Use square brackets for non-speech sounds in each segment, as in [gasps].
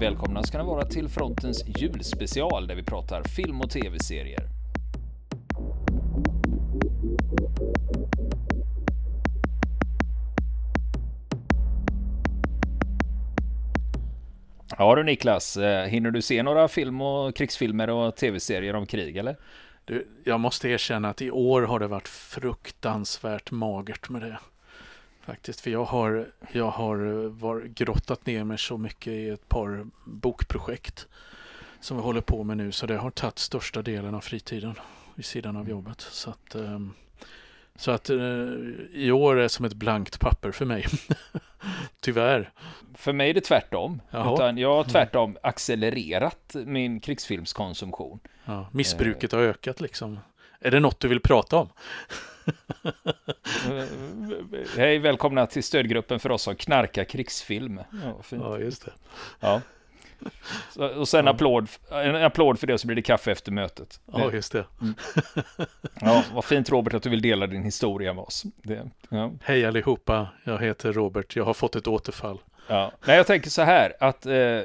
Välkomna ska ni vara till Frontens julspecial där vi pratar film och tv-serier. Ja du Niklas, eh, hinner du se några film och krigsfilmer och tv-serier om krig eller? Du, jag måste erkänna att i år har det varit fruktansvärt magert med det. Faktiskt, för jag har, jag har var, grottat ner mig så mycket i ett par bokprojekt som vi håller på med nu, så det har tagit största delen av fritiden vid sidan av jobbet. Så att, um, så att uh, i år är som ett blankt papper för mig. [laughs] Tyvärr. För mig är det tvärtom. Jag har tvärtom accelererat min krigsfilmskonsumtion. Ja, missbruket har ökat liksom. Är det något du vill prata om? [laughs] [laughs] Hej, välkomna till stödgruppen för oss som knarkar krigsfilm. Ja, ja just det. Ja. Och sen applåd, en applåd för det så blir det kaffe efter mötet. Ja, just det. Mm. Ja, vad fint Robert att du vill dela din historia med oss. Det, ja. Hej allihopa, jag heter Robert, jag har fått ett återfall. Ja. Nej, jag tänker så här att eh,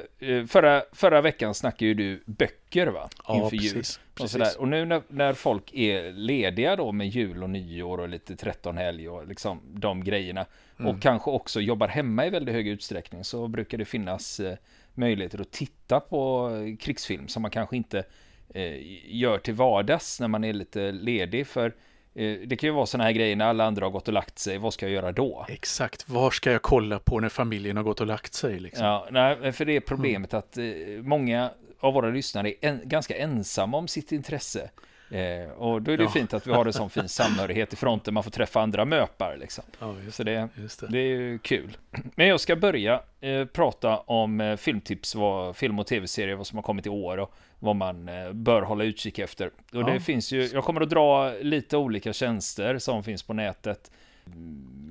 förra, förra veckan snackade ju du böcker va? Ja, Inför precis. Jul. Och, sådär. och nu när, när, folk är lediga då med jul och nyår och lite trettonhelg och liksom de grejerna mm. och kanske också jobbar hemma i väldigt hög utsträckning så brukar det finnas eh, möjligheter att titta på krigsfilm som man kanske inte eh, gör till vardags när man är lite ledig. För eh, det kan ju vara sådana här grejer när alla andra har gått och lagt sig. Vad ska jag göra då? Exakt, var ska jag kolla på när familjen har gått och lagt sig? Liksom? Ja, nej, för det är problemet mm. att eh, många av våra lyssnare är en, ganska ensamma om sitt intresse. Eh, och då är det ja. fint att vi har en sån fin [laughs] samhörighet i fronten, man får träffa andra möpar liksom. Ja, Så det, det. det, är ju kul. Men jag ska börja eh, prata om eh, filmtips, vad, film och tv-serier, vad som har kommit i år och vad man eh, bör hålla utkik efter. Och ja. det finns ju, jag kommer att dra lite olika tjänster som finns på nätet.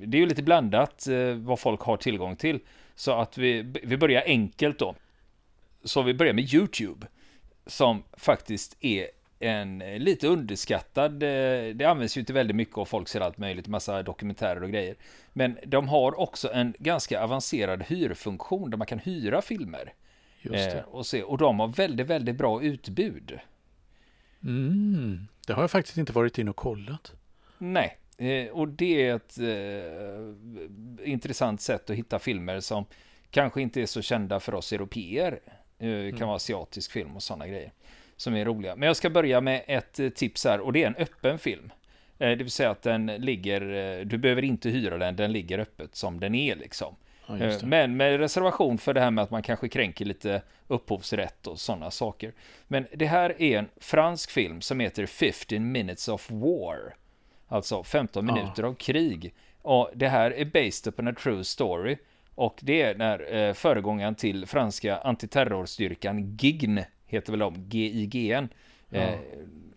Det är ju lite blandat eh, vad folk har tillgång till. Så att vi, vi börjar enkelt då. Så vi börjar med YouTube. Som faktiskt är en lite underskattad, eh, det används ju till väldigt mycket och folk ser allt möjligt, massa dokumentärer och grejer. Men de har också en ganska avancerad hyrfunktion där man kan hyra filmer. Just det. Eh, och, se, och de har väldigt, väldigt bra utbud. Mm, det har jag faktiskt inte varit in och kollat. Nej, eh, och det är ett eh, intressant sätt att hitta filmer som kanske inte är så kända för oss europeer. Eh, kan mm. vara asiatisk film och sådana grejer som är roliga. Men jag ska börja med ett eh, tips här och det är en öppen film. Eh, det vill säga att den ligger, du behöver inte hyra den, den ligger öppet som den är liksom. Ja, Men med reservation för det här med att man kanske kränker lite upphovsrätt och sådana saker. Men det här är en fransk film som heter 15 minutes of war. Alltså 15 minuter ja. av krig. Och det här är based upon a true story. Och det är när föregångaren till franska antiterrorstyrkan GIGN heter väl de, GIGN. Ja. Eh,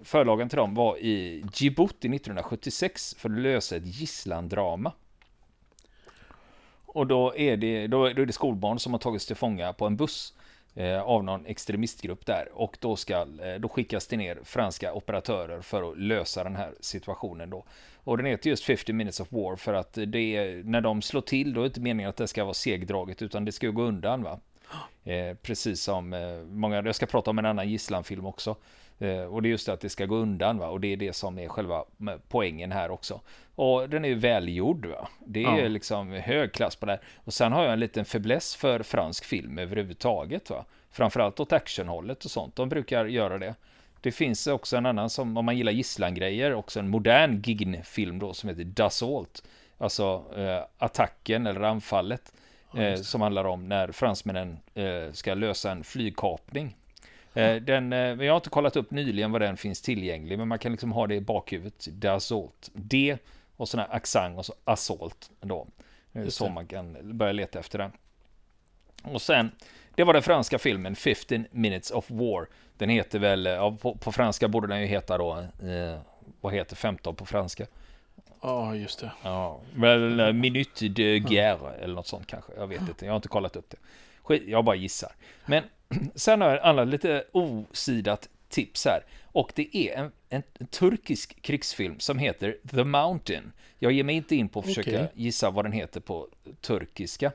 förlagen till dem var i Djibouti 1976 för att lösa ett gisslandrama. Och då är, det, då, är det skolbarn som har tagits till fånga på en buss eh, av någon extremistgrupp där. Och då, ska, eh, då skickas det ner franska operatörer för att lösa den här situationen då. Och den heter just 50 minutes of war för att det är, när de slår till då är det inte meningen att det ska vara segdraget utan det ska gå undan va. [gasps] Eh, precis som eh, många, jag ska prata om en annan gisslanfilm också. Eh, och det är just det att det ska gå undan va? och det är det som är själva poängen här också. Och den är ju välgjord va. Det är ja. liksom hög klass på det här. Och sen har jag en liten fäbless för fransk film överhuvudtaget va. Framförallt åt actionhållet och sånt. De brukar göra det. Det finns också en annan som, om man gillar gisslangrejer, också en modern Gign-film då som heter Dassault. Alltså eh, attacken eller anfallet. Eh, som handlar om när fransmännen eh, ska lösa en flygkapning. Eh, den, eh, jag har inte kollat upp nyligen vad den finns tillgänglig, men man kan liksom ha det i bakhuvudet. Dassault. D och sån här accent och så assault. Då. Så man kan börja leta efter den. Och sen, det var den franska filmen 15 minutes of war. Den heter väl, ja, på, på franska borde den ju heta då, eh, vad heter 15 på franska? Ja, just det. Ja, väl eh, Minute de Guerre eller något sånt kanske. Jag vet inte, jag har inte kollat upp det. Jag bara gissar. Men [clears throat] sen har jag ett annat lite osidat tips här. Och det är en, en, en, turkisk krigsfilm som heter The Mountain. Jag ger mig inte in på att försöka okay. gissa vad den heter på turkiska.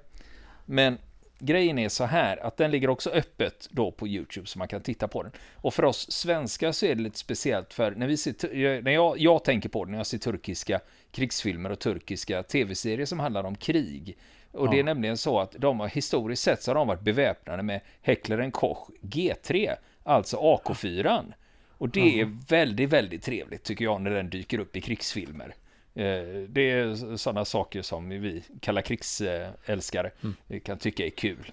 Men grejen är så här att den ligger också öppet då på YouTube så man kan titta på den. Och för oss svenskar så är det lite speciellt för när vi ser, när jag, jag tänker på det när jag ser turkiska krigsfilmer och turkiska tv-serier som handlar om krig. Och ja. det är nämligen så att de har historiskt sett så har de varit beväpnade med Heckler Koch G3, alltså AK4. Och det är väldigt, väldigt trevligt tycker jag när den dyker upp i krigsfilmer. Eh, det är sådana saker som vi kalla krigsälskare mm. kan tycka är kul.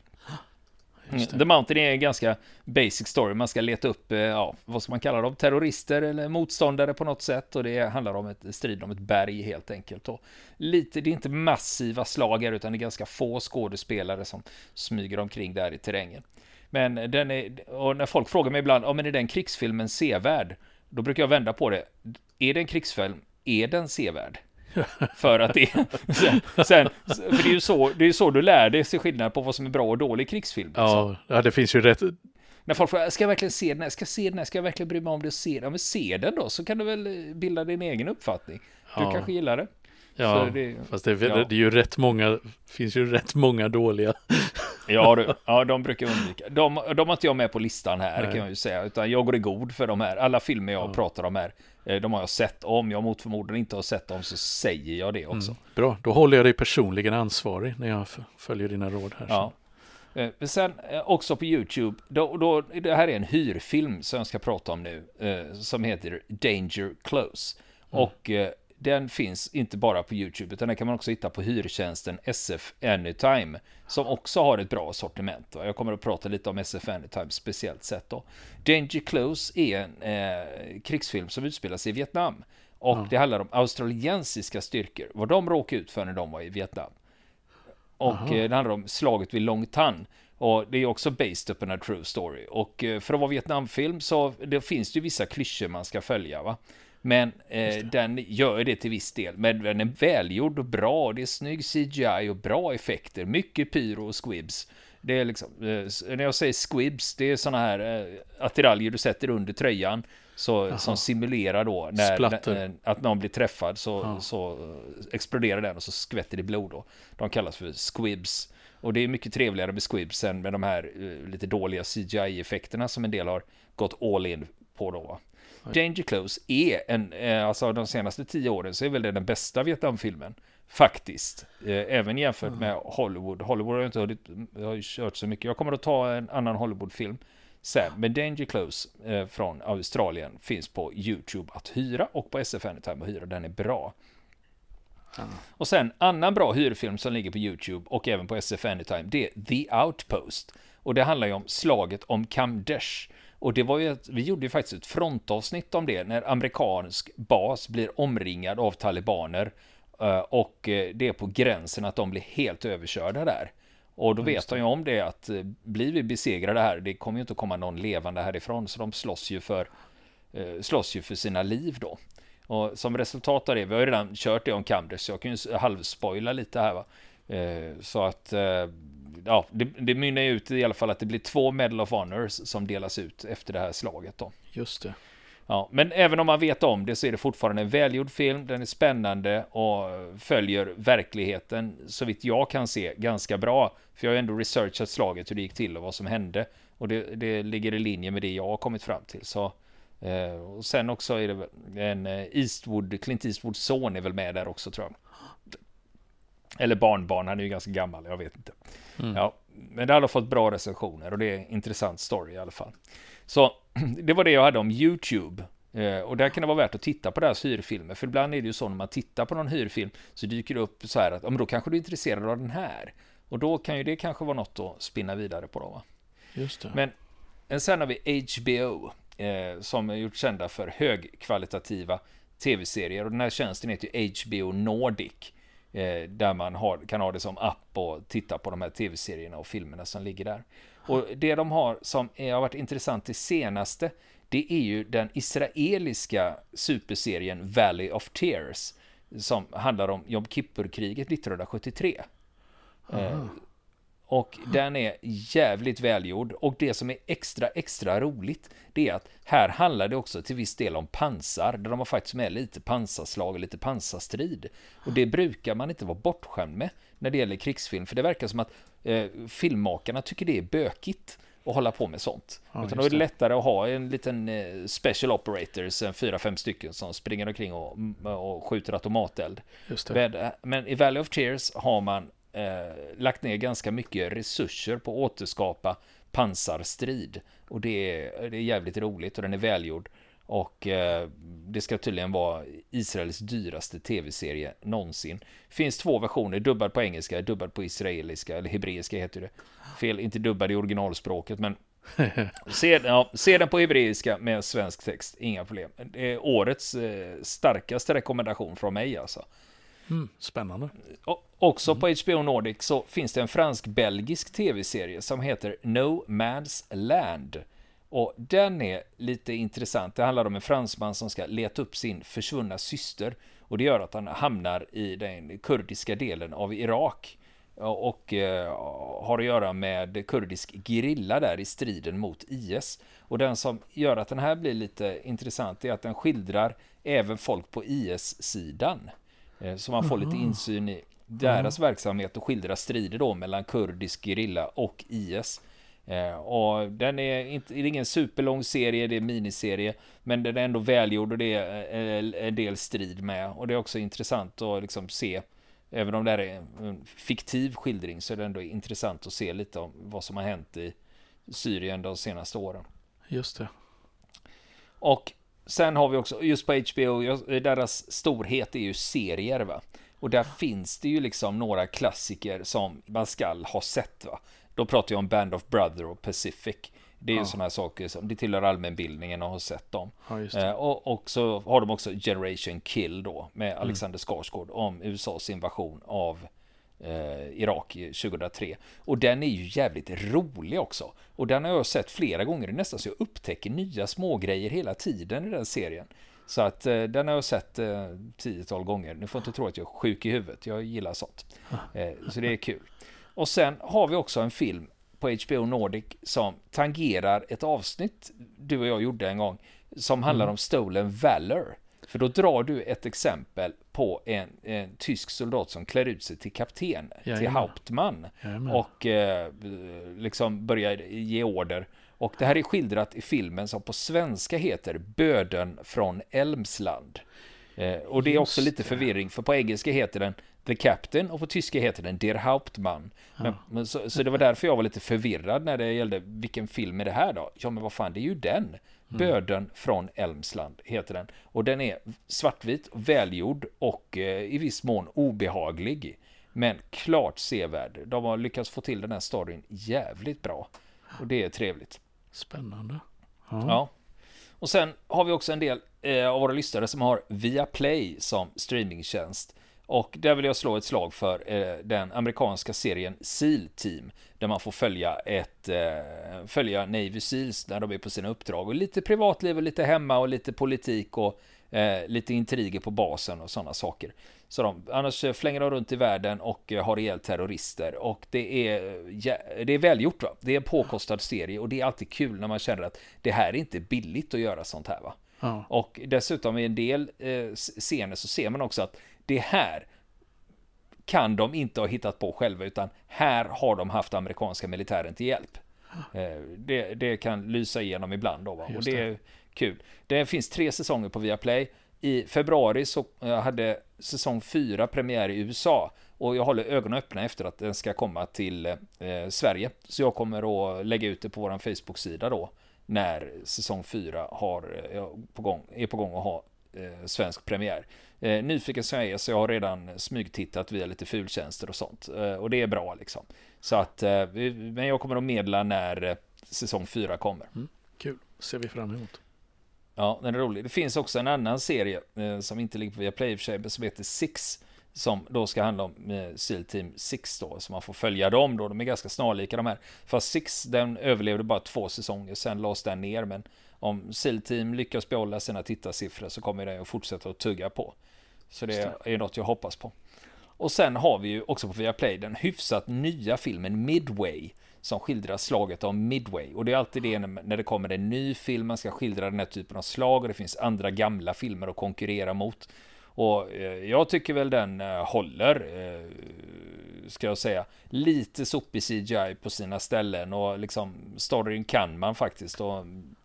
The Mountain är en ganska basic story. Man ska leta upp, eh, ja, vad ska man kalla dem, terrorister eller motståndare på något sätt. Och det handlar om ett strid om ett berg helt enkelt. Och lite, det är inte massiva slag här, utan det är ganska få skådespelare som smyger omkring där i terrängen. Men den är, och när folk frågar mig ibland, ja men är den krigsfilmen sevärd? Då brukar jag vända på det. Är det en krigsfilm? Är den sevärd? [laughs] För att det sen, sen, för det är ju så, det är så du lär dig se skillnad på vad som är bra och dålig krigsfilm. Ja, liksom. ja, det finns ju rätt. När folk frågar, ska jag verkligen se den här? Ska jag se den här? Ska jag verkligen bry mig om det se den? Ja, men se den då, så kan du väl bilda din egen uppfattning. Du ja. kanske gillar det. Ja, det, fast det, ja. det är ju rätt många, finns ju rätt många dåliga. [laughs] Ja, du, ja de brukar undvika. De, de har inte jag med på listan här Nej. kan jag ju säga, utan jag går i god för de här. Alla filmer jag ja. pratar om här, de har jag sett. Om jag mot förmodan inte har sett dem så säger jag det också. Mm, bra, då håller jag dig personligen ansvarig när jag följer dina råd här. Ja. Eh, sen eh, också på YouTube, då, då, det här är en hyrfilm som jag ska prata om nu, som heter Danger Close. Mm. Och den finns inte bara på YouTube, utan den kan man också hitta på hyrtjänsten SF Anytime, som också har ett bra sortiment. Jag kommer att prata lite om SF Anytime speciellt sett då. Danger Close är en eh, krigsfilm som utspelar sig i Vietnam. Och ja. det handlar om australiensiska styrkor, vad de råkade ut för när de var i Vietnam. Och eh, det handlar om slaget vid Long Tan. Och det är också based upon a true story. Och eh, för att vara Vietnamfilm så det finns det ju vissa klyschor man ska följa va. Men eh, den gör det till viss del. Men den är välgjord och bra. Det är snygg CGI och bra effekter. Mycket pyro och squibs. Det är liksom, eh, när jag säger squibs, det är sådana här eh, attiraljer du sätter under tröjan. Så, som simulerar då när, när, att någon blir träffad så, så exploderar den och så skvätter det blod då. De kallas för squibs. Och det är mycket trevligare med squibs än med de här uh, lite dåliga CGI-effekterna som en del har gått all in på då. Danger Close är en, eh, alltså de senaste tio åren så är väl det den bästa Vietnamfilmen. Faktiskt. Eh, även jämfört med Hollywood. Hollywood har ju inte hunnit, har ju kört så mycket. Jag kommer att ta en annan Hollywoodfilm sen. Men Danger Close eh, från Australien finns på YouTube att hyra och på SF Anytime att hyra. Den är bra. Och sen annan bra hyrfilm som ligger på YouTube och även på SF Anytime, det är The Outpost. Och det handlar ju om slaget om Kamdesh. Och det var ju, ett, vi gjorde ju faktiskt ett frontavsnitt om det, när amerikansk bas blir omringad av talibaner. Eh, och eh, det är på gränsen att de blir helt överkörda där. Och då vet de ju om det att eh, blir vi besegrade här, det kommer ju inte att komma någon levande härifrån, så de slåss ju för, slåss ju för sina liv då. Och som resultat av det, vi har ju redan kört det om Camders, så jag kan ju halvspoila lite här va. Så att ja, det, det mynnar ut i alla fall att det blir två Medal of Honors som delas ut efter det här slaget då. Just det. Ja, men även om man vet om det så är det fortfarande en välgjord film. Den är spännande och följer verkligheten så vitt jag kan se ganska bra. För jag har ändå researchat slaget, hur det gick till och vad som hände. Och det, det ligger i linje med det jag har kommit fram till. Så, eh, och sen också är det en eh, Eastwood, Clint Eastwoods son är väl med där också tror jag. Eller barnbarn, han är ju ganska gammal, jag vet inte. Mm. Ja, men det hade fått bra recensioner och det är en intressant story i alla fall. Så [clears throat] det var det jag hade om YouTube. Eh, och där kan det vara värt att titta på deras hyrfilmer, för ibland är det ju så när man tittar på någon hyrfilm så dyker det upp så här att, ja men då kanske du är intresserad av den här. Och då kan ju det kanske vara något att spinna vidare på då va. Just det. Men sen har vi HBO, eh, som är gjort kända för högkvalitativa tv-serier. Och den här tjänsten heter HBO Nordic. Eh, där man har, kan ha det som app och titta på de här tv-serierna och filmerna som ligger där. Och det de har som är, har varit intressant det senaste, det är ju den israeliska superserien Valley of Tears, som handlar om Jom Kippur-kriget 1973. Eh, Och den är jävligt välgjord. Och det som är extra, extra roligt, det är att här handlar det också till viss del om pansar, där de har faktiskt med lite pansarslag och lite pansarstrid. Och det brukar man inte vara bortskämd med när det gäller krigsfilm, för det verkar som att eh, filmmakarna tycker det är bökigt att hålla på med sånt. Ja, Utan då är det lättare att ha en liten eh, special operators, en fyra, fem stycken som springer omkring och, och skjuter automateld. Men, men i Valley of Tears har man eh, lagt ner ganska mycket resurser på att återskapa pansarstrid. Och det är, det är jävligt roligt och den är välgjord. Och eh, det ska tydligen vara Israels dyraste tv-serie någonsin. Finns två versioner, dubbad på engelska, dubbad på israeliska, eller hebreiska heter det. Fel, inte dubbad i originalspråket, men [laughs] se, ja, se den på hebreiska med svensk text, inga problem. Det är årets eh, starkaste rekommendation från mig alltså. Mm, spännande. Och, också mm. på HBO Nordic så finns det en fransk-belgisk tv-serie som heter No Man's Land. Och den är lite intressant. Det handlar om en fransman som ska leta upp sin försvunna syster. Och det gör att han hamnar i den kurdiska delen av Irak. Och eh, har att göra med kurdisk gerilla där i striden mot IS. Och den som gör att den här blir lite intressant är att den skildrar även folk på IS-sidan. Eh, så man får lite insyn i deras verksamhet och skildrar strider då mellan kurdisk gerilla och IS. Eh, och den är, inte, det är ingen superlång serie, det är miniserie, men den är ändå välgjord och det är en del strid med. Och det är också intressant att liksom se, även om det här är en fiktiv skildring, så är det ändå intressant att se lite om vad som har hänt i Syrien de senaste åren. Just det. Och sen har vi också, just på HBO, deras storhet är ju serier va. Och där finns det ju liksom några klassiker som man skall ha sett va. Då pratar jag om Band of Brother och Pacific. Det är ja. ju sådana här saker som det tillhör allmänbildningen och har sett dem. Ja, eh, och, och, så har de också Generation Kill då med mm. Alexander Skarsgård om USAs invasion av eh, Irak 2003. Och den är ju jävligt rolig också. Och den har jag sett flera gånger, nästan så jag upptäcker nya smågrejer hela tiden i den serien. Så att eh, den har jag sett eh, tiotal gånger. Ni får inte tro att jag är sjuk i huvudet, jag gillar sånt. Eh, så det är kul. Och sen har vi också en film på HBO Nordic som tangerar ett avsnitt du och jag gjorde en gång som handlar mm. om Stolen Valor. För då drar du ett exempel på en, en tysk soldat som klär ut sig till kapten, Jajamän. till Hauptmann. Jajamän. Och eh, liksom börjar ge order. Och det här är skildrat i filmen som på svenska heter Böden från Elmsland. Eh, och det är också lite förvirring, för på engelska heter den The Captain och på tyska heter den Der Hauptmann. Men, ja. men så, så, det var därför jag var lite förvirrad när det gällde vilken film är det här då? Ja men vad fan, det är ju den. Mm. Böden från Elmsland heter den. Och den är svartvit, välgjord och eh, i viss mån obehaglig. Men klart sevärd. De har lyckats få till den här storyn jävligt bra. Och det är trevligt. Spännande. Ja. ja. Och sen har vi också en del eh, av våra lyssnare som har Viaplay som streamingtjänst. Och där vill jag slå ett slag för eh, den amerikanska serien Seal Team. Där man får följa, ett, eh, följa Navy Seals när de är på sina uppdrag. Och lite privatliv och lite hemma och lite politik och eh, lite intriger på basen och sådana saker. Så de, annars flänger de runt i världen och eh, har ihjäl terrorister. Och det är, ja, det är välgjort va. Det är en påkostad serie och det är alltid kul när man känner att det här är inte billigt att göra sånt här va. Ja. Och dessutom i en del eh, scener så ser man också att det här kan de inte ha hittat på själva utan här har de haft amerikanska militären till hjälp. Eh, det, det, kan lysa igenom ibland då va? och det kul. Det finns tre säsonger på Viaplay. I februari så eh, hade säsong 4 premiär i USA och jag håller ögonen öppna efter att den ska komma till eh, Sverige. Så jag kommer att lägga ut det på vår Facebook-sida då när säsong 4 har, eh, på gång, är på gång att ha eh, svensk premiär. Eh, nyfiken som jag är så jag har redan smygtittat via lite fultjänster och sånt. Eh, och det är bra liksom. Så att, eh, men jag kommer att medla när eh, säsong 4 kommer. Mm, kul, ser vi fram emot. Ja, den är rolig. Det finns också en annan serie eh, som inte ligger på Viaplay i och för sig, som heter Six. Som då ska handla om eh, SEAL Team 6 då, så man får följa dem då. De är ganska snarlika de här. Fast Six, den överlevde bara två säsonger, sen lades den ner. Men om SEAL Team lyckas behålla sina tittarsiffror så kommer den att fortsätta att tugga på. Så det är något jag hoppas på. Och sen har vi ju också på Viaplay den hyfsat nya filmen Midway som skildrar slaget om Midway. Och det är alltid det när det kommer en ny film, man ska skildra den här typen av slag och det finns andra gamla filmer att konkurrera mot. Och eh, jag tycker väl den eh, håller, eh, ska jag säga. Lite sopig CGI på sina ställen och liksom storyn kan man faktiskt. Och, mm,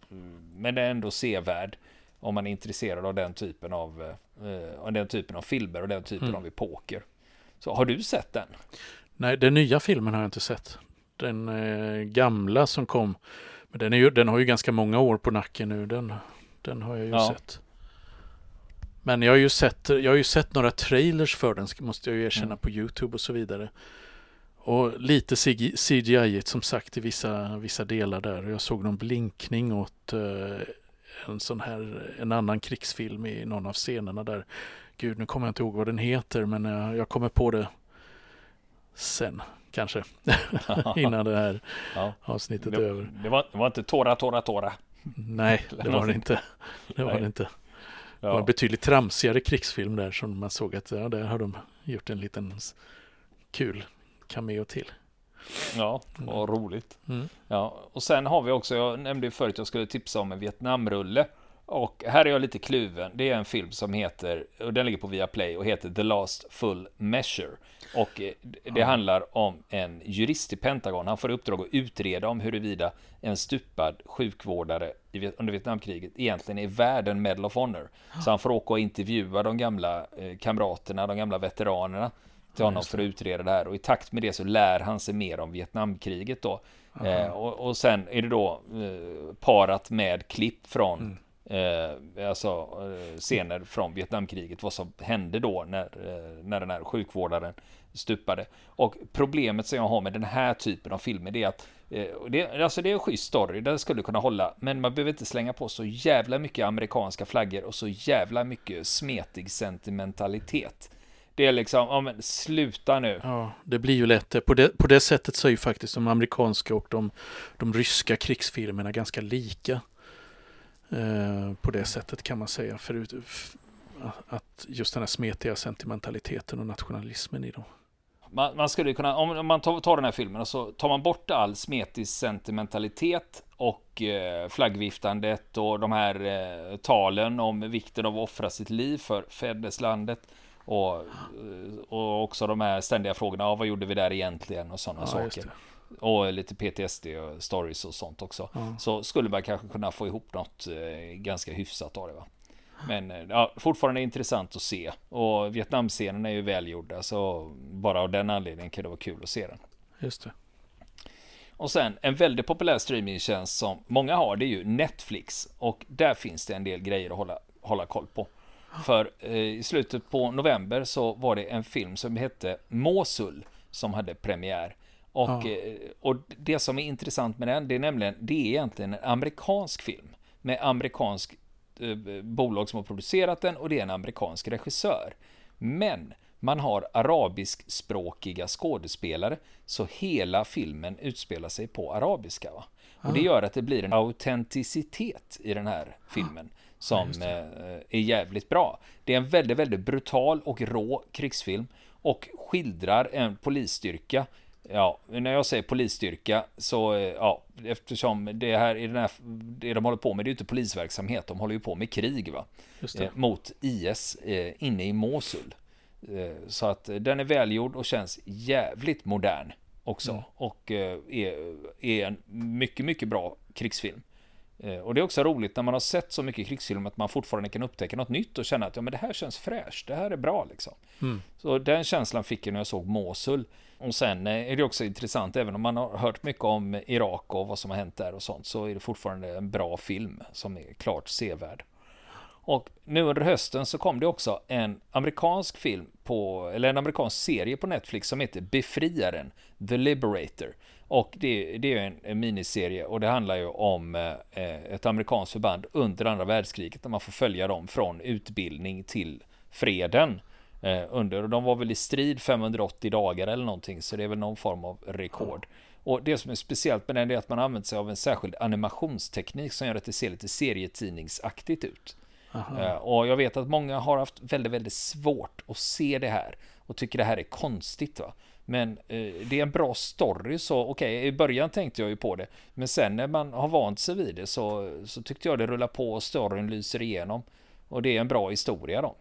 men det är ändå sevärd om man är intresserad av den typen av, av den typen av filmer och den typen mm. av epoker. Så har du sett den? Nej, den nya filmen har jag inte sett. Den eh, gamla som kom, men den, är ju, den har ju ganska många år på nacken nu. Den, den har jag ju ja. sett. Men jag har ju sett, jag har ju sett några trailers för den, måste jag ju erkänna, mm. på YouTube och så vidare. Och lite CGI som sagt i vissa, vissa delar där. Jag såg någon blinkning åt eh, en sån här, en annan krigsfilm i någon av scenerna där. Gud, nu kommer jag inte ihåg vad den heter, men jag, jag kommer på det sen kanske. [laughs] Innan det här ja. avsnittet det, är över. Det var, det var inte Tora, Tora, Tora. Nej, [laughs] det var det inte. Det var det inte. Det var en betydligt tramsigare krigsfilm där som man såg att ja, där har de gjort en liten kul cameo till. Ja, vad mm. roligt. Mm. Ja, och sen har vi också, jag nämnde förut att jag skulle tipsa om en Vietnamrulle. Och här är jag lite kluven. Det är en film som heter, och den ligger på Viaplay och heter The Last Full Measure. Och eh, det ja. handlar om en jurist i Pentagon. Han får i uppdrag att utreda om huruvida en stupad sjukvårdare under Vietnamkriget egentligen är värd en Medal of Honor. Så han får åka och intervjua de gamla eh, kamraterna, de gamla veteranerna till honom för att utreda det här. Och i takt med det så lär han sig mer om Vietnamkriget då. Eh, och, och, sen är det då eh, parat med klipp från mm eh, alltså, eh, scener från Vietnamkriget, vad som hände då när, eh, när den här sjukvårdaren stupade. Och problemet som jag har med den här typen av filmer det är att eh, det, alltså det är en schysst story, den skulle kunna hålla, men man behöver inte slänga på så jävla mycket amerikanska flaggor och så jävla mycket smetig sentimentalitet. Det är liksom, ja men sluta nu. Ja, det blir ju lätt På det, på det sättet så är ju faktiskt de amerikanska och de, de ryska krigsfilmerna ganska lika. Eh, på det sättet kan man säga. Förut, att just den här smetiga sentimentaliteten och nationalismen i dem. Man, man skulle kunna, om man tar, tar den här filmen och så tar man bort all smetig sentimentalitet och eh, flaggviftandet och de här eh, talen om vikten av att offra sitt liv för fäderneslandet. Och, och också de här ständiga frågorna, ja, vad gjorde vi där egentligen och sådana ja, saker och lite PTSD och stories och sånt också. Mm. Så skulle man kanske kunna få ihop något eh, ganska hyfsat av det. Va? Men eh, ja, fortfarande intressant att se. Och Vietnamscenen är ju välgjorda. Så bara av den anledningen kan det vara kul att se den. Just det. Och sen en väldigt populär streamingtjänst som många har. Det är ju Netflix. Och där finns det en del grejer att hålla, hålla koll på. För eh, i slutet på november så var det en film som hette Mosul som hade premiär. Och, ja. Eh, och det som är intressant med den, det är nämligen, det är egentligen en amerikansk film. Med amerikansk eh, bolag som har producerat den och det är en amerikansk regissör. Men man har arabiskspråkiga skådespelare, så hela filmen utspelar sig på arabiska. Va? Och det gör att det blir en autenticitet i den här filmen [gasps] som ja, eh, är jävligt bra. Det är en väldigt, väldigt brutal och rå krigsfilm och skildrar en polisstyrka Ja, när jag säger polisstyrka så, eh, ja, eftersom det här, i den här, det de håller på med, det är ju inte polisverksamhet, de håller ju på med krig va? Eh, mot IS eh, inne i Mosul. Eh, så att eh, den är välgjord och känns jävligt modern också. Mm. Och eh, är, är en mycket, mycket bra krigsfilm. Och det är också roligt när man har sett så mycket krigsfilm att man fortfarande kan upptäcka något nytt och känna att ja, men det här känns fräscht, det här är bra liksom. Mm. Så den känslan fick jag när jag såg Mosul. Och sen är det också intressant, även om man har hört mycket om Irak och vad som har hänt där och sånt, så är det fortfarande en bra film som är klart sevärd. Och nu under hösten så kom det också en amerikansk film på, eller en amerikansk serie på Netflix som heter Befriaren, The Liberator. Och det, det är en, en, miniserie och det handlar ju om eh, ett amerikanskt förband under andra världskriget där man får följa dem från utbildning till freden eh, under. Och de var väl i strid 580 dagar eller någonting, så det är väl någon form av rekord. Och det som är speciellt med den är att man använder sig av en särskild animationsteknik som gör att det ser lite serietidningsaktigt ut. Aha. Eh, och jag vet att många har haft väldigt, väldigt svårt att se det här och tycker det här är konstigt. Va? Men eh, det är en bra story, så okej, okay, i början tänkte jag ju på det. Men sen när man har vant sig vid det så, så tyckte jag det rullar på och storyn lyser igenom. Och det är en bra historia då.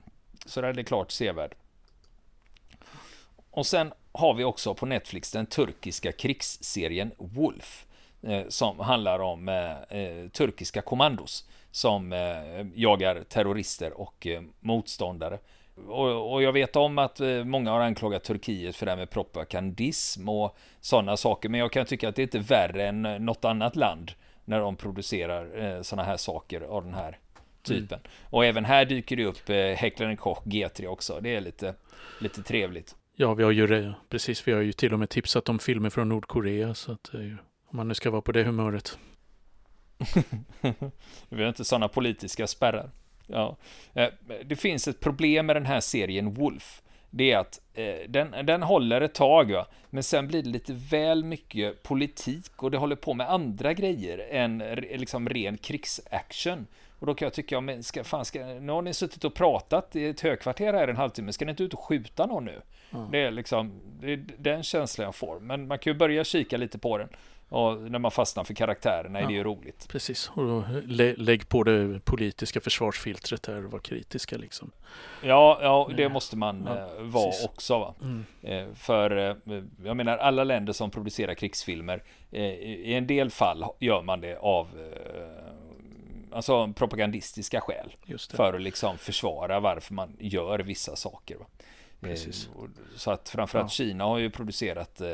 Så det är klart sevärd. Och sen har vi också på Netflix den turkiska krigsserien Wolf. Eh, som handlar om eh, eh, turkiska kommandos som eh, jagar terrorister och eh, motståndare. Och, och, jag vet om att eh, många har anklagat Turkiet för det här med propagandism och sådana saker. Men jag kan tycka att det är inte värre än något annat land när de producerar eh, sådana här saker av den här typen. Mm. Och även här dyker det upp eh, Heckler Koch G3 också. Det är lite, lite trevligt. Ja, vi har ju det, precis. Vi har ju till och med tipsat om filmer från Nordkorea. Så att, om man nu ska vara på det humöret. [laughs] vi har inte sådana politiska spärrar. Ja. Eh, det finns ett problem med den här serien Wolf. Det är att eh, den, den håller ett tag, va? men sen blir det lite väl mycket politik och det håller på med andra grejer än liksom ren krigsaction. Och då kan jag tycka, men ska, fan, ska, nu har ni suttit och pratat i ett högkvarter här en halvtimme, ska ni inte ut och skjuta någon nu? Mm. Det är liksom, det är den känslan jag får. Men man kan ju börja kika lite på den. Och när man fastnar för karaktärerna är ja, det ju roligt. Precis, och då lä lägg på det politiska försvarsfiltret här och vara kritiska liksom. Ja, ja det måste man ja, eh, vara precis. också. Va? Mm. Eh, för eh, jag menar alla länder som producerar krigsfilmer, eh, i en del fall gör man det av eh, alltså propagandistiska skäl. För att liksom försvara varför man gör vissa saker. Va? Precis. Eh, så att framförallt ja. Kina har ju producerat eh,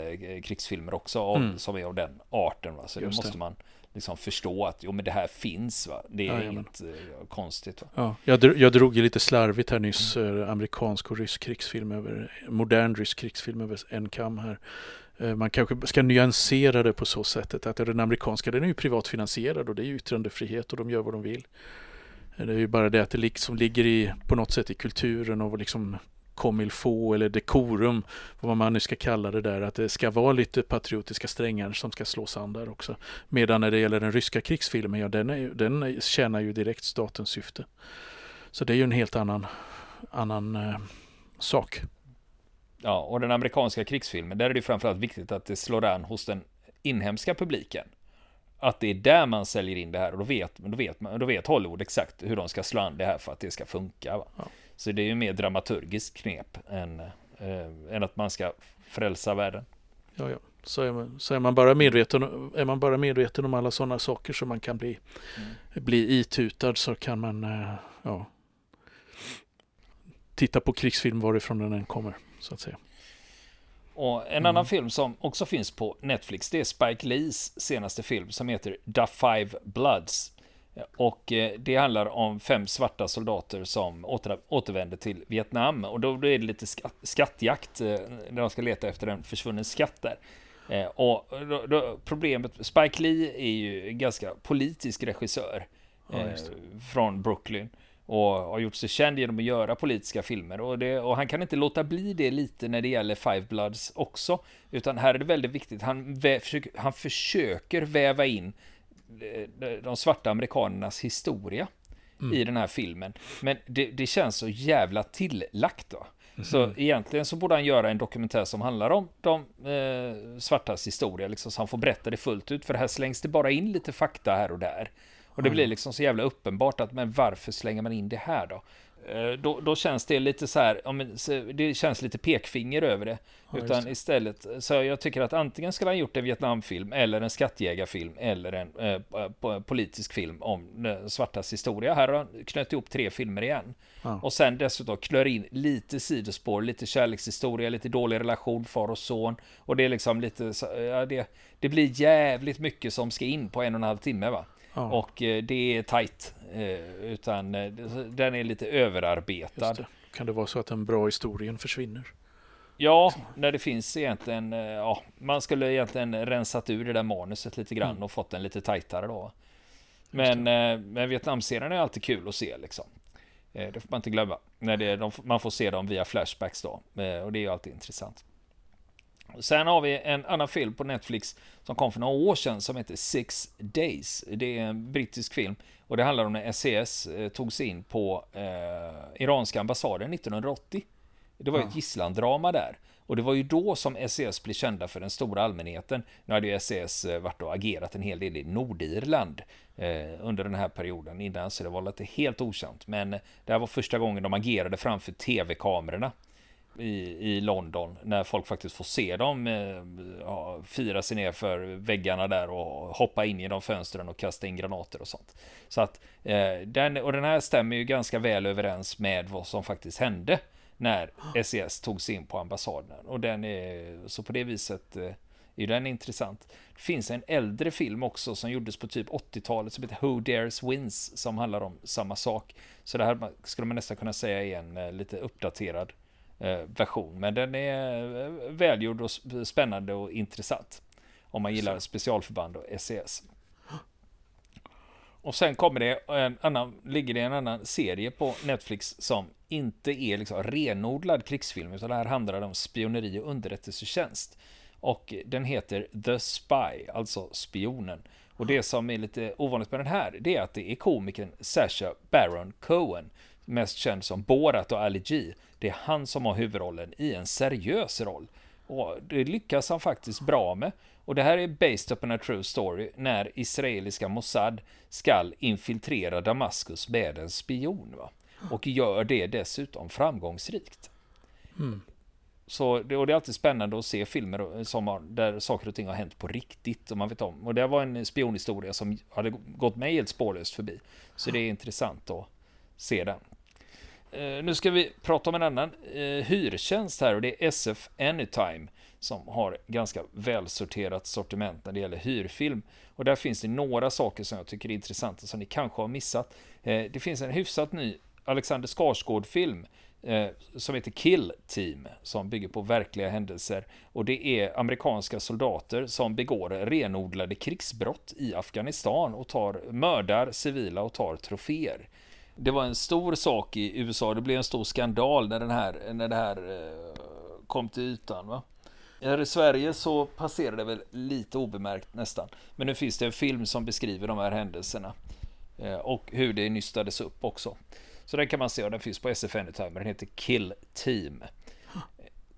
krigsfilmer också av, mm. som är av den arten. Va? Så Just det måste man liksom förstå att jo, men det här finns. Va? Det är ja, inget eh, konstigt. Va? Ja, jag, dro jag drog ju lite slarvigt här nyss mm. eh, amerikansk och rysk krigsfilm över modern rysk krigsfilm över en kam här. Man kanske ska nyansera det på så sättet att den amerikanska den är ju privatfinansierad och det är ju yttrandefrihet och de gör vad de vill. Det är ju bara det att det liksom ligger i, på något sätt i kulturen och liksom comme få eller dekorum, vad man nu ska kalla det där, att det ska vara lite patriotiska strängar som ska slås an där också. Medan när det gäller den ryska krigsfilmen, ja den, är, den tjänar ju direkt statens syfte. Så det är ju en helt annan, annan eh, sak. Ja, och den amerikanska krigsfilmen, där är det framförallt viktigt att det slår an hos den inhemska publiken. Att det är där man säljer in det här och då vet, då vet, då vet Hollywood exakt hur de ska slå an det här för att det ska funka. Ja. Så det är ju mer dramaturgiskt knep än, äh, än att man ska frälsa världen. Ja, ja. Så är man, så är man, bara, medveten, är man bara medveten om alla sådana saker som man kan bli, mm. bli itutad så kan man äh, ja, titta på krigsfilm varifrån den än kommer så att säga. Och en mm. annan film som också finns på Netflix, det är Spike Lees senaste film som heter The Five Bloods. Och eh, det handlar om fem svarta soldater som åter, återvänder till Vietnam. Och då är det lite skattjakt eh, när de ska leta efter en försvunnen skatt där. Eh, och då, då, problemet, Spike Lee är ju ganska politisk regissör ja, från Brooklyn och har gjort sig känd genom att göra politiska filmer. Och, det, och, han kan inte låta bli det lite när det gäller Five Bloods också. Utan här är det väldigt viktigt, han, vä, försöker, han försöker väva in de svarta amerikanernas historia mm. i den här filmen. Men det, det känns så jävla tillagt då. Mm. Så egentligen så borde han göra en dokumentär som handlar om de eh, svartas historia, liksom, så han får berätta det fullt ut. För här slängs det bara in lite fakta här och där. Och det blir liksom så jävla uppenbart att men varför slänger man in det här då? Eh, då, då känns det lite så här, det känns lite pekfinger över det. Ja, utan det. istället, så jag tycker att antingen skulle han gjort en Vietnamfilm, eller en skattjägarfilm, eller en eh, politisk film om svartas historia. Här har han knöt ihop tre filmer igen. Ja. Och sen dessutom klör in lite sidospår, lite kärlekshistoria, lite dålig relation, far och son. Och det är liksom lite, ja, det, det blir jävligt mycket som ska in på en och en halv timme va. Och eh, det är tajt. Eh, utan eh, den är lite överarbetad. Det. Kan det vara så att den bra historien försvinner? Ja, när det finns egentligen, ja, man skulle egentligen rensat ur det där manuset lite grann mm. och fått den lite tajtare då. Men, men Vietnamserien är alltid kul att se liksom. Det får man inte glömma. När det, de, man får se dem via flashbacks då. Och det är ju alltid intressant. Sen har vi en annan film på Netflix som kom för några år sedan som heter Six Days. Det är en brittisk film och det handlar om när SES eh, tog sig in på eh, iranska ambassaden 1980. Det var ju ett gisslandrama där. Och det var ju då som SES blev kända för den stora allmänheten. Nu hade ju SES eh, varit och agerat en hel del i Nordirland eh, under den här perioden innan, så det var lite helt okänt. Men det här var första gången de agerade framför tv-kamerorna i, i London när folk faktiskt får se dem eh, ja, fira sig ner för väggarna där och hoppa in genom fönstren och kasta in granater och sånt. Så att eh, den, och den här stämmer ju ganska väl överens med vad som faktiskt hände när SES tog sig in på ambassaden. Och den är, så på det viset eh, är den intressant. Det finns en äldre film också som gjordes på typ 80-talet som heter Who Dares Wins som handlar om samma sak. Så det här skulle man nästan kunna säga är en eh, lite uppdaterad eh, version. Men den är välgjord och spännande och intressant. Om man gillar specialförband och SES. Och sen kommer det en annan, ligger det en annan serie på Netflix som inte är liksom renodlad krigsfilm, utan det här handlar om spioneri och underrättelsetjänst. Och den heter The Spy, alltså spionen. Och det som är lite ovanligt med den här, det är att det är komikern Sasha Baron Cohen, mest känd som Borat och Ali G. Det är han som har huvudrollen i en seriös roll. Och det lyckas han faktiskt bra med. Och det här är based upon a true story när israeliska Mossad skall infiltrera Damaskus med en spion. Va? Och gör det dessutom framgångsrikt. Mm. Så det, och det är alltid spännande att se filmer som har, där saker och ting har hänt på riktigt. Och man vet om. Och det var en spionhistoria som hade gått mig helt spårlöst förbi. Så det är intressant att se den. Eh, nu ska vi prata om en annan eh, hyrtjänst här och det är SF Anytime som har ganska välsorterat sortiment när det gäller hyrfilm. Och där finns det några saker som jag tycker är intressanta som ni kanske har missat. Eh, det finns en hyfsat ny Alexander Skarsgård-film som heter Kill Team, som bygger på verkliga händelser. Och det är amerikanska soldater som begår renodlade krigsbrott i Afghanistan och tar mördar civila och tar troféer det var en stor sak i USA. Det blev en stor skandal när, den här, när det här eh, kom till ytan. Va? Här i Sverige så passerade det väl lite obemärkt nästan. Men nu finns det en film som beskriver de här händelserna. Eh, och hur det nystades upp också. Så den kan man se och den finns på SF Anytime. Den heter Kill Team.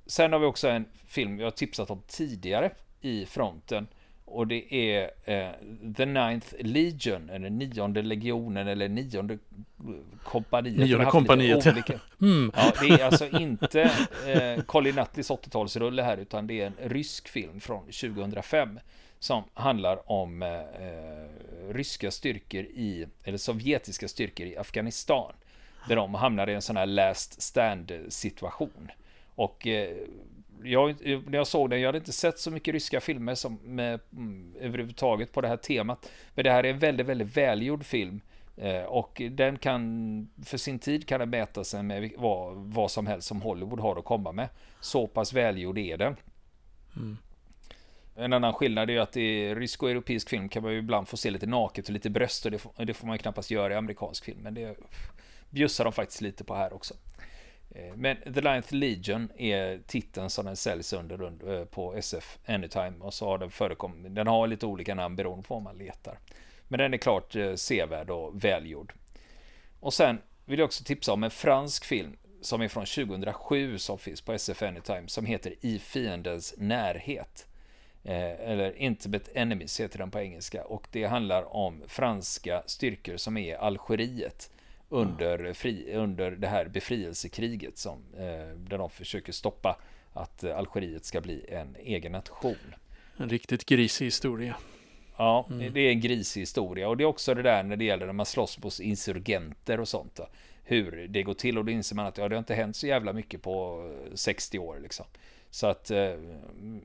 Sen har vi också en film jag tipsat om tidigare i fronten. Och det är eh, The Ninth Legion, eller nionde legionen, eller nionde kompaniet. Nionde kompaniet. [laughs] Mm. Ja, det är alltså inte eh, Colin Nutleys 80-talsrulle här, utan det är en rysk film från 2005 som handlar om eh, ryska styrkor i, eller sovjetiska styrkor i Afghanistan. Där de hamnar i en sån här last stand situation. Och eh, jag, när jag såg den, jag hade inte sett så mycket ryska filmer som med, mm, överhuvudtaget på det här temat. Men det här är en väldigt, väldigt välgjord film. Eh, och den kan, för sin tid kan den mäta sig med vad, vad som helst som Hollywood har att komma med. Så pass välgjord är den. Mm. En annan skillnad är att i rysk och europeisk film kan man ju ibland få se lite naket och lite bröst och det får, det får man ju knappast göra i amerikansk film. Men det bjussar de faktiskt lite på här också. Eh, men The Ninth Legion är titeln som den säljs under eh, på SF Anytime och så har den förekommit. Den har lite olika namn beroende på vad man letar. Men den är klart eh, sevärd och välgjord. Och sen vill jag också tipsa om en fransk film som är från 2007 som finns på SF Anytime som heter I fiendens närhet. eller Intimate Enemies heter den på engelska och det handlar om franska styrkor som är i Algeriet under, fri, under det här befrielsekriget som, eh, där de försöker stoppa att Algeriet ska bli en egen nation. En riktigt grisig historia. Ja, mm. det är en grisig historia och det är också det där när det gäller när man slåss mot insurgenter och sånt. Då. Hur det går till och då inser man att ja, det har inte hänt så jävla mycket på 60 år liksom. Så att, eh,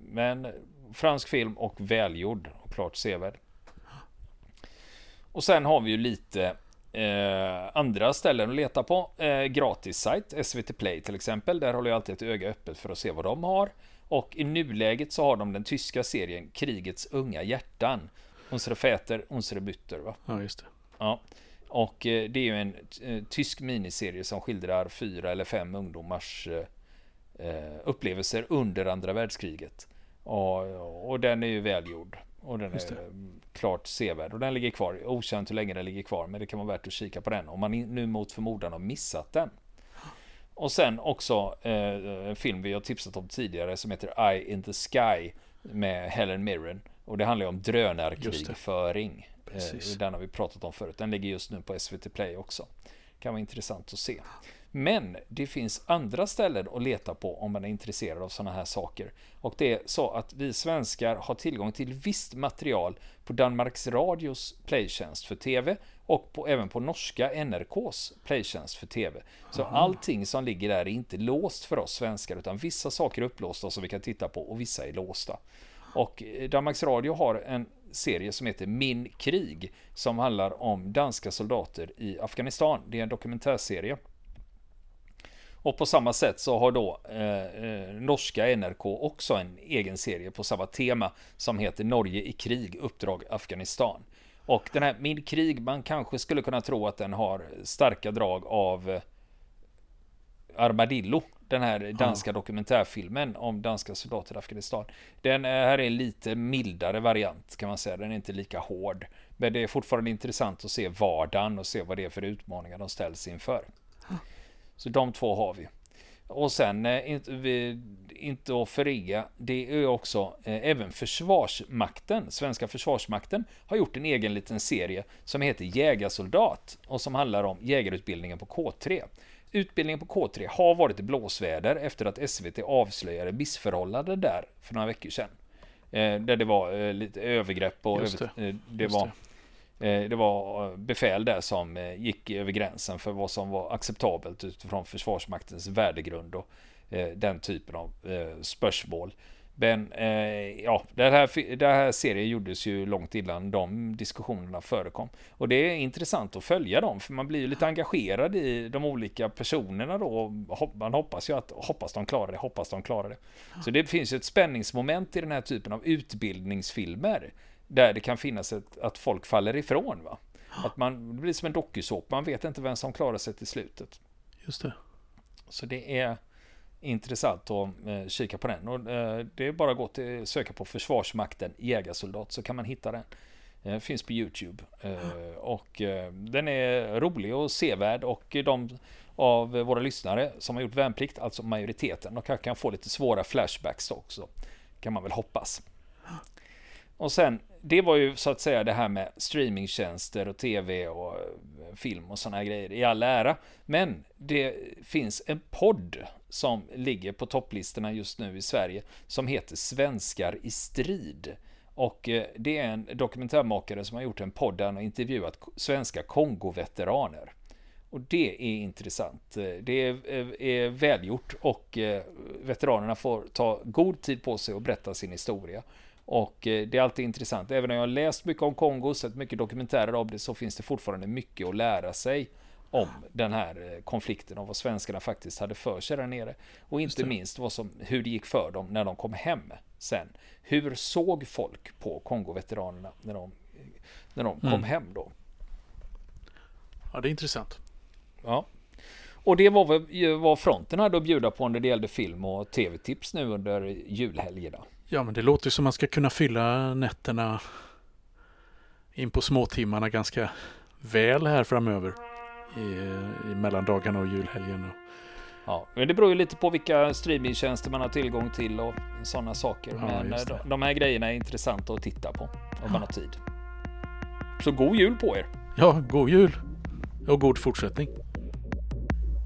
men fransk film och välgjord och klart sevärd. Och sen har vi ju lite Eh, andra ställen att leta på. Eh, Gratissajt, SVT Play till exempel. Där håller jag alltid ett öga öppet för att se vad de har. Och i nuläget så har de den tyska serien Krigets unga hjärtan. Unsere Väter, Unsere Bütter. Va? Ja, just det. Ja. Och eh, det är ju en eh, tysk miniserie som skildrar fyra eller fem ungdomars eh, upplevelser under andra världskriget. Och, och den är ju välgjord. Och den är klart sevärd. Och den ligger kvar. Okänt hur länge den ligger kvar. Men det kan vara värt att kika på den. Om man nu mot förmodan har missat den. Och sen också eh, en film vi har tipsat om tidigare som heter Eye in the Sky med Helen Mirren. Och det handlar ju om drönarkrigföring. Eh, den har vi pratat om förut. Den ligger just nu på SVT Play också. Kan vara intressant att se. Men det finns andra ställen att leta på om man är intresserad av sådana här saker. Och det är så att vi svenskar har tillgång till visst material på Danmarks Radios playtjänst för TV och på, även på norska NRKs playtjänst för TV. Så Aha. allting som ligger där är inte låst för oss svenskar utan vissa saker är upplåsta som vi kan titta på och vissa är låsta. Och eh, Danmarks Radio har en serie som heter Min krig som handlar om danska soldater i Afghanistan. Det är en dokumentärserie. Och på samma sätt så har då eh, eh norska NRK också en egen serie på samma tema som heter Norge i krig, uppdrag Afghanistan. Och den här Min krig, man kanske skulle kunna tro att den har starka drag av eh, Armadillo, den här danska ja. dokumentärfilmen om danska soldater i Afghanistan. Den här är en lite mildare variant kan man säga, den är inte lika hård. Men det är fortfarande intressant att se vardagen och se vad det är för utmaningar de ställs inför. Så de två har vi. Och sen, eh, inte att förringa, det är också eh, även Försvarsmakten, svenska Försvarsmakten, har gjort en egen liten serie som heter Jägarsoldat och som handlar om jägarutbildningen på K3. Utbildningen på K3 har varit i blåsväder efter att SVT avslöjade missförhållanden där för några veckor sedan. Eh, där det var eh, lite övergrepp och det. Över, eh, det var Eh, det var eh, befäl där som eh, gick över gränsen för vad som var acceptabelt utifrån Försvarsmaktens värdegrund och den typen av spörsmål. Men ja, den här, den här serien gjordes ju långt innan de diskussionerna förekom. Och det är intressant att följa dem, för man blir ju lite engagerad i de olika personerna då. Man hoppas ju att, hoppas de klarar det, hoppas de klarar det. Så det finns ju ett spänningsmoment i den här typen av utbildningsfilmer där det kan finnas ett, att folk faller ifrån. Va? Att man, det blir som en dokusåpa, man vet inte vem som klarar sig till slutet. Just det. Så det är intressant att eh, kika på den. Och, eh, det är bara att gå till, söka på Försvarsmakten jägarsoldat så kan man hitta den. Den finns på Youtube. Och den är rolig och sevärd och de av våra lyssnare som har gjort värnplikt, alltså majoriteten, de kanske kan få lite svåra flashbacks också. Kan man väl hoppas. Och sen, det var ju så att säga det här med streamingtjänster och tv och film och sådana grejer i all ära. Men det finns en podd som ligger på topplistorna just nu i Sverige som heter Svenskar i strid. Och eh, det är en dokumentärmakare som har gjort en podd där han har intervjuat svenska Kongo-veteraner. Och det är intressant. Eh, det är, eh, är välgjort och veteranerna får ta god tid på sig att berätta sin historia. Och det är alltid intressant. Även om jag har läst mycket om Kongo, sett mycket dokumentärer av det, så finns det fortfarande mycket att lära sig om den här eh, konflikten och vad svenskarna faktiskt hade för sig där nere. Och inte minst vad som, hur det gick för dem när de kom hem sen. Hur såg folk på Kongo-veteranerna när de, när de kom mm. hem då? Ja, det är intressant. Ja. Och det var vad fronten hade att bjuda på när det gällde film och tv-tips nu under julhelgerna. Ja, men det låter som man ska kunna fylla nätterna in på småtimmarna ganska väl här framöver i, i mellandagarna och julhelgen. Ja, men det beror ju lite på vilka streamingtjänster man har tillgång till och sådana saker. Ja, men eh, de, de här grejerna är intressanta att titta på om ja. man har tid. Så god jul på er! Ja, god jul! Och god fortsättning!